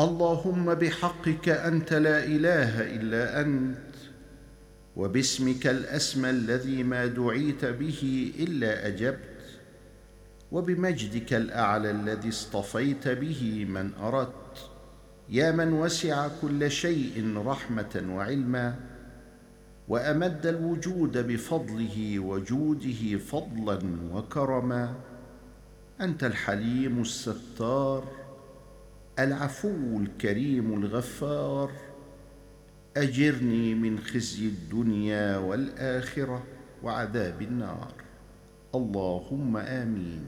اللهم بحقك أنت لا إله إلا أنت وباسمك الأسمى الذي ما دعيت به إلا أجبت وبمجدك الأعلى الذي اصطفيت به من أردت. يا من وسع كل شيء رحمة وعلما وأمد الوجود بفضله وجوده فضلا وكرما. أنت الحليم الستار. العفو الكريم الغفار أجرني من خزي الدنيا والآخرة وعذاب النار. اللهم آمين.